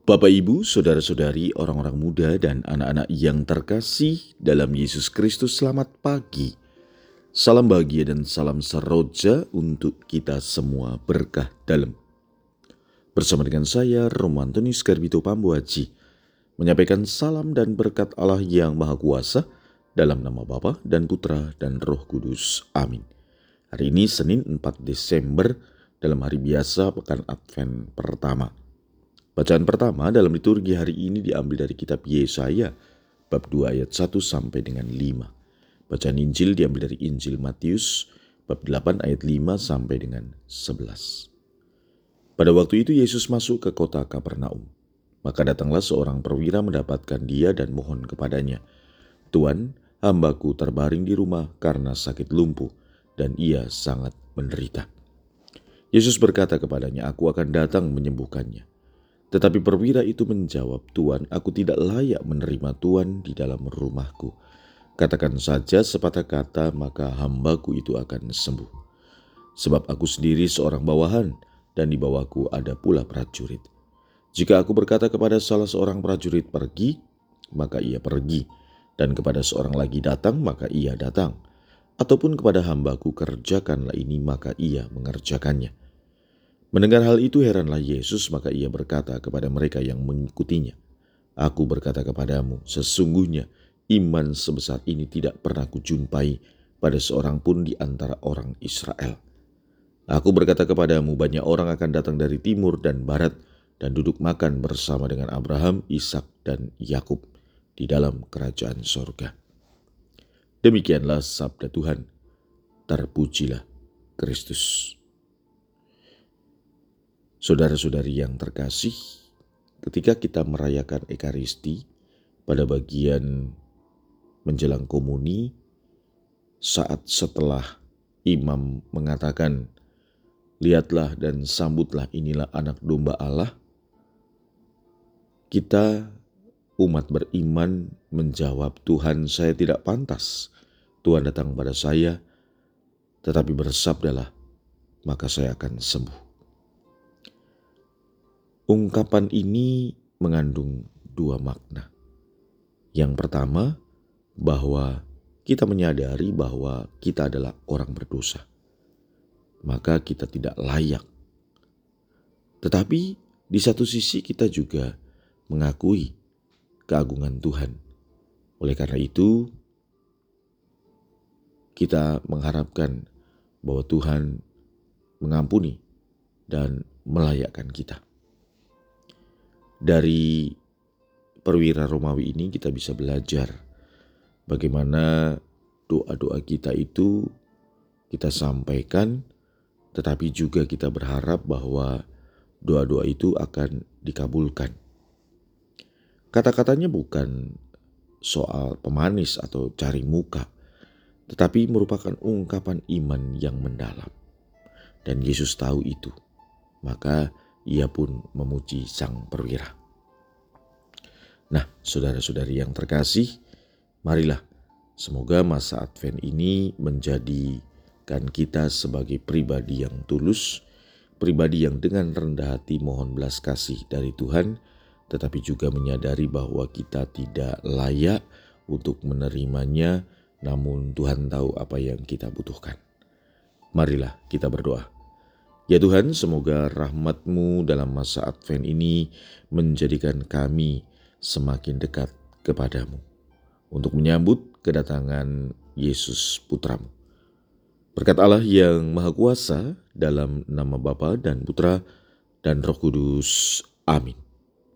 Bapak, Ibu, saudara-saudari, orang-orang muda, dan anak-anak yang terkasih dalam Yesus Kristus, selamat pagi. Salam bahagia dan salam seroja untuk kita semua berkah dalam. Bersama dengan saya, Romantoni Skarbito Pambuaji, menyampaikan salam dan berkat Allah yang Maha Kuasa dalam nama Bapa dan Putra dan Roh Kudus. Amin. Hari ini Senin 4 Desember dalam hari biasa pekan Advent pertama. Bacaan pertama dalam liturgi hari ini diambil dari kitab Yesaya bab 2 ayat 1 sampai dengan 5. Bacaan Injil diambil dari Injil Matius bab 8 ayat 5 sampai dengan 11. Pada waktu itu Yesus masuk ke kota Kapernaum. Maka datanglah seorang perwira mendapatkan dia dan mohon kepadanya, Tuan, hambaku terbaring di rumah karena sakit lumpuh dan ia sangat menderita. Yesus berkata kepadanya, Aku akan datang menyembuhkannya. Tetapi perwira itu menjawab, Tuan, aku tidak layak menerima Tuan di dalam rumahku. Katakan saja sepatah kata, maka hambaku itu akan sembuh. Sebab aku sendiri seorang bawahan, dan di bawahku ada pula prajurit. Jika aku berkata kepada salah seorang prajurit pergi, maka ia pergi. Dan kepada seorang lagi datang, maka ia datang. Ataupun kepada hambaku kerjakanlah ini, maka ia mengerjakannya. Mendengar hal itu heranlah Yesus, maka ia berkata kepada mereka yang mengikutinya, Aku berkata kepadamu, sesungguhnya iman sebesar ini tidak pernah kujumpai pada seorang pun di antara orang Israel. Aku berkata kepadamu, banyak orang akan datang dari timur dan barat dan duduk makan bersama dengan Abraham, Ishak, dan Yakub di dalam kerajaan sorga. Demikianlah sabda Tuhan. Terpujilah Kristus. Saudara-saudari yang terkasih, ketika kita merayakan Ekaristi pada bagian menjelang komuni, saat setelah imam mengatakan, "Lihatlah dan sambutlah inilah anak domba Allah," kita umat beriman menjawab, "Tuhan, saya tidak pantas. Tuhan datang pada saya, tetapi bersabdalah, maka saya akan sembuh." Ungkapan ini mengandung dua makna. Yang pertama, bahwa kita menyadari bahwa kita adalah orang berdosa, maka kita tidak layak. Tetapi di satu sisi, kita juga mengakui keagungan Tuhan. Oleh karena itu, kita mengharapkan bahwa Tuhan mengampuni dan melayakkan kita. Dari perwira Romawi ini kita bisa belajar bagaimana doa-doa kita itu kita sampaikan tetapi juga kita berharap bahwa doa-doa itu akan dikabulkan. Kata-katanya bukan soal pemanis atau cari muka, tetapi merupakan ungkapan iman yang mendalam. Dan Yesus tahu itu. Maka ia pun memuji sang perwira. Nah, saudara-saudari yang terkasih, marilah semoga masa Advent ini menjadikan kita sebagai pribadi yang tulus, pribadi yang dengan rendah hati mohon belas kasih dari Tuhan, tetapi juga menyadari bahwa kita tidak layak untuk menerimanya, namun Tuhan tahu apa yang kita butuhkan. Marilah kita berdoa. Ya Tuhan, semoga rahmat-Mu dalam masa Advent ini menjadikan kami semakin dekat kepadamu untuk menyambut kedatangan Yesus Putramu. Berkat Allah yang Maha Kuasa dalam nama Bapa dan Putra dan Roh Kudus. Amin.